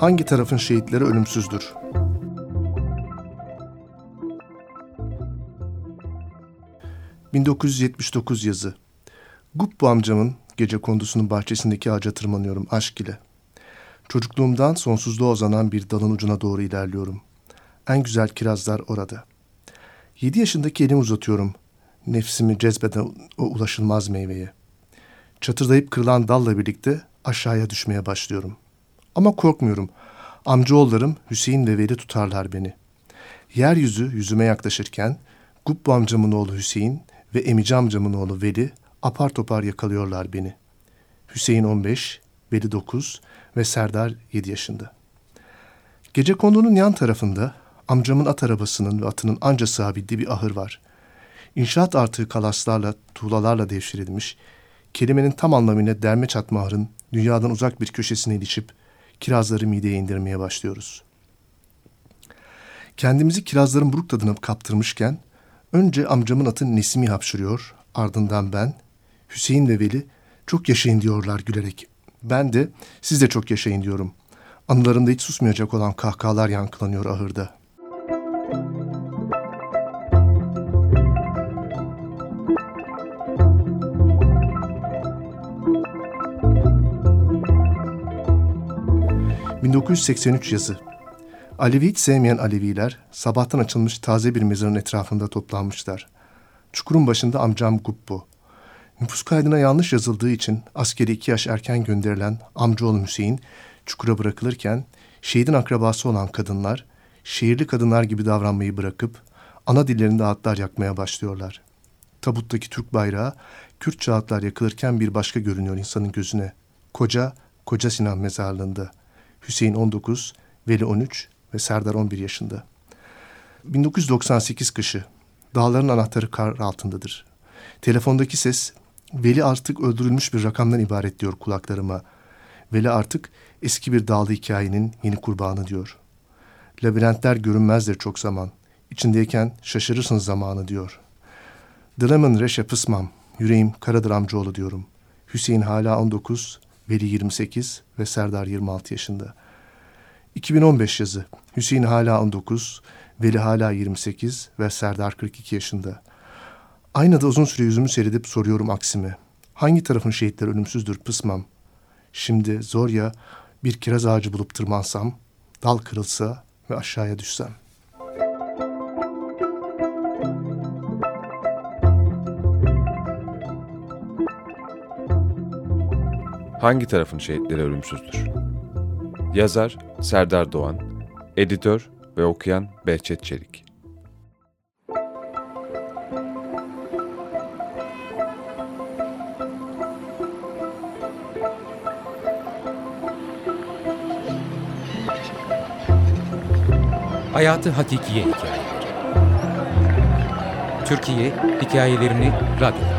Hangi tarafın şehitleri ölümsüzdür? ...1979 yazı. Guppu amcamın gece kondusunun bahçesindeki ağaca tırmanıyorum aşk ile. Çocukluğumdan sonsuzluğa uzanan bir dalın ucuna doğru ilerliyorum. En güzel kirazlar orada. Yedi yaşındaki elimi uzatıyorum. Nefsimi cezbeden o ulaşılmaz meyveye. Çatırdayıp kırılan dalla birlikte aşağıya düşmeye başlıyorum.'' Ama korkmuyorum. Amcaoğullarım Hüseyin ve Veli tutarlar beni. Yeryüzü yüzüme yaklaşırken Gubbu amcamın oğlu Hüseyin ve Emici amcamın oğlu Veli apar topar yakalıyorlar beni. Hüseyin 15, Veli 9 ve Serdar 7 yaşında. Gece kondunun yan tarafında amcamın at arabasının ve atının anca sığabildiği bir ahır var. İnşaat artığı kalaslarla, tuğlalarla devşirilmiş, kelimenin tam anlamıyla derme çatma ahırın dünyadan uzak bir köşesine ilişip kirazları mideye indirmeye başlıyoruz. Kendimizi kirazların buruk tadına kaptırmışken önce amcamın atı Nesim'i hapşırıyor, ardından ben, Hüseyin ve Veli çok yaşayın diyorlar gülerek. Ben de siz de çok yaşayın diyorum. Anılarımda hiç susmayacak olan kahkahalar yankılanıyor ahırda. ...1983 yazı. Alevi hiç sevmeyen Aleviler... ...sabahtan açılmış taze bir mezarın etrafında toplanmışlar. Çukurun başında amcam Gubbu. Nüfus kaydına yanlış yazıldığı için... ...askeri iki yaş erken gönderilen amcaoğlu Hüseyin... ...çukura bırakılırken... ...şehidin akrabası olan kadınlar... ...şehirli kadınlar gibi davranmayı bırakıp... ...ana dillerinde ağıtlar yakmaya başlıyorlar. Tabuttaki Türk bayrağı... ...Kürt ağıtlar yakılırken bir başka görünüyor insanın gözüne. Koca, Koca Sinan mezarlığında. Hüseyin 19, Veli 13 ve Serdar 11 yaşında. 1998 kışı. Dağların anahtarı kar altındadır. Telefondaki ses Veli artık öldürülmüş bir rakamdan ibaret diyor kulaklarıma. Veli artık eski bir dağlı hikayenin yeni kurbanı diyor. Labirentler görünmezdir çok zaman. İçindeyken şaşırırsın zamanı diyor. Dilemon reşe pısmam. Yüreğim Karadır amcaoğlu diyorum. Hüseyin hala 19, Veli 28 ve Serdar 26 yaşında. 2015 yazı. Hüseyin hala 19, Veli hala 28 ve Serdar 42 yaşında. Aynada uzun süre yüzümü seyredip soruyorum aksime. Hangi tarafın şehitleri ölümsüzdür pısmam? Şimdi zor ya bir kiraz ağacı bulup tırmansam, dal kırılsa ve aşağıya düşsem. Hangi tarafın şehitleri ölümsüzdür? Yazar Serdar Doğan, editör ve okuyan Behçet Çelik. Hayatı Hakikiye Hikayeleri Türkiye hikayelerini radyoda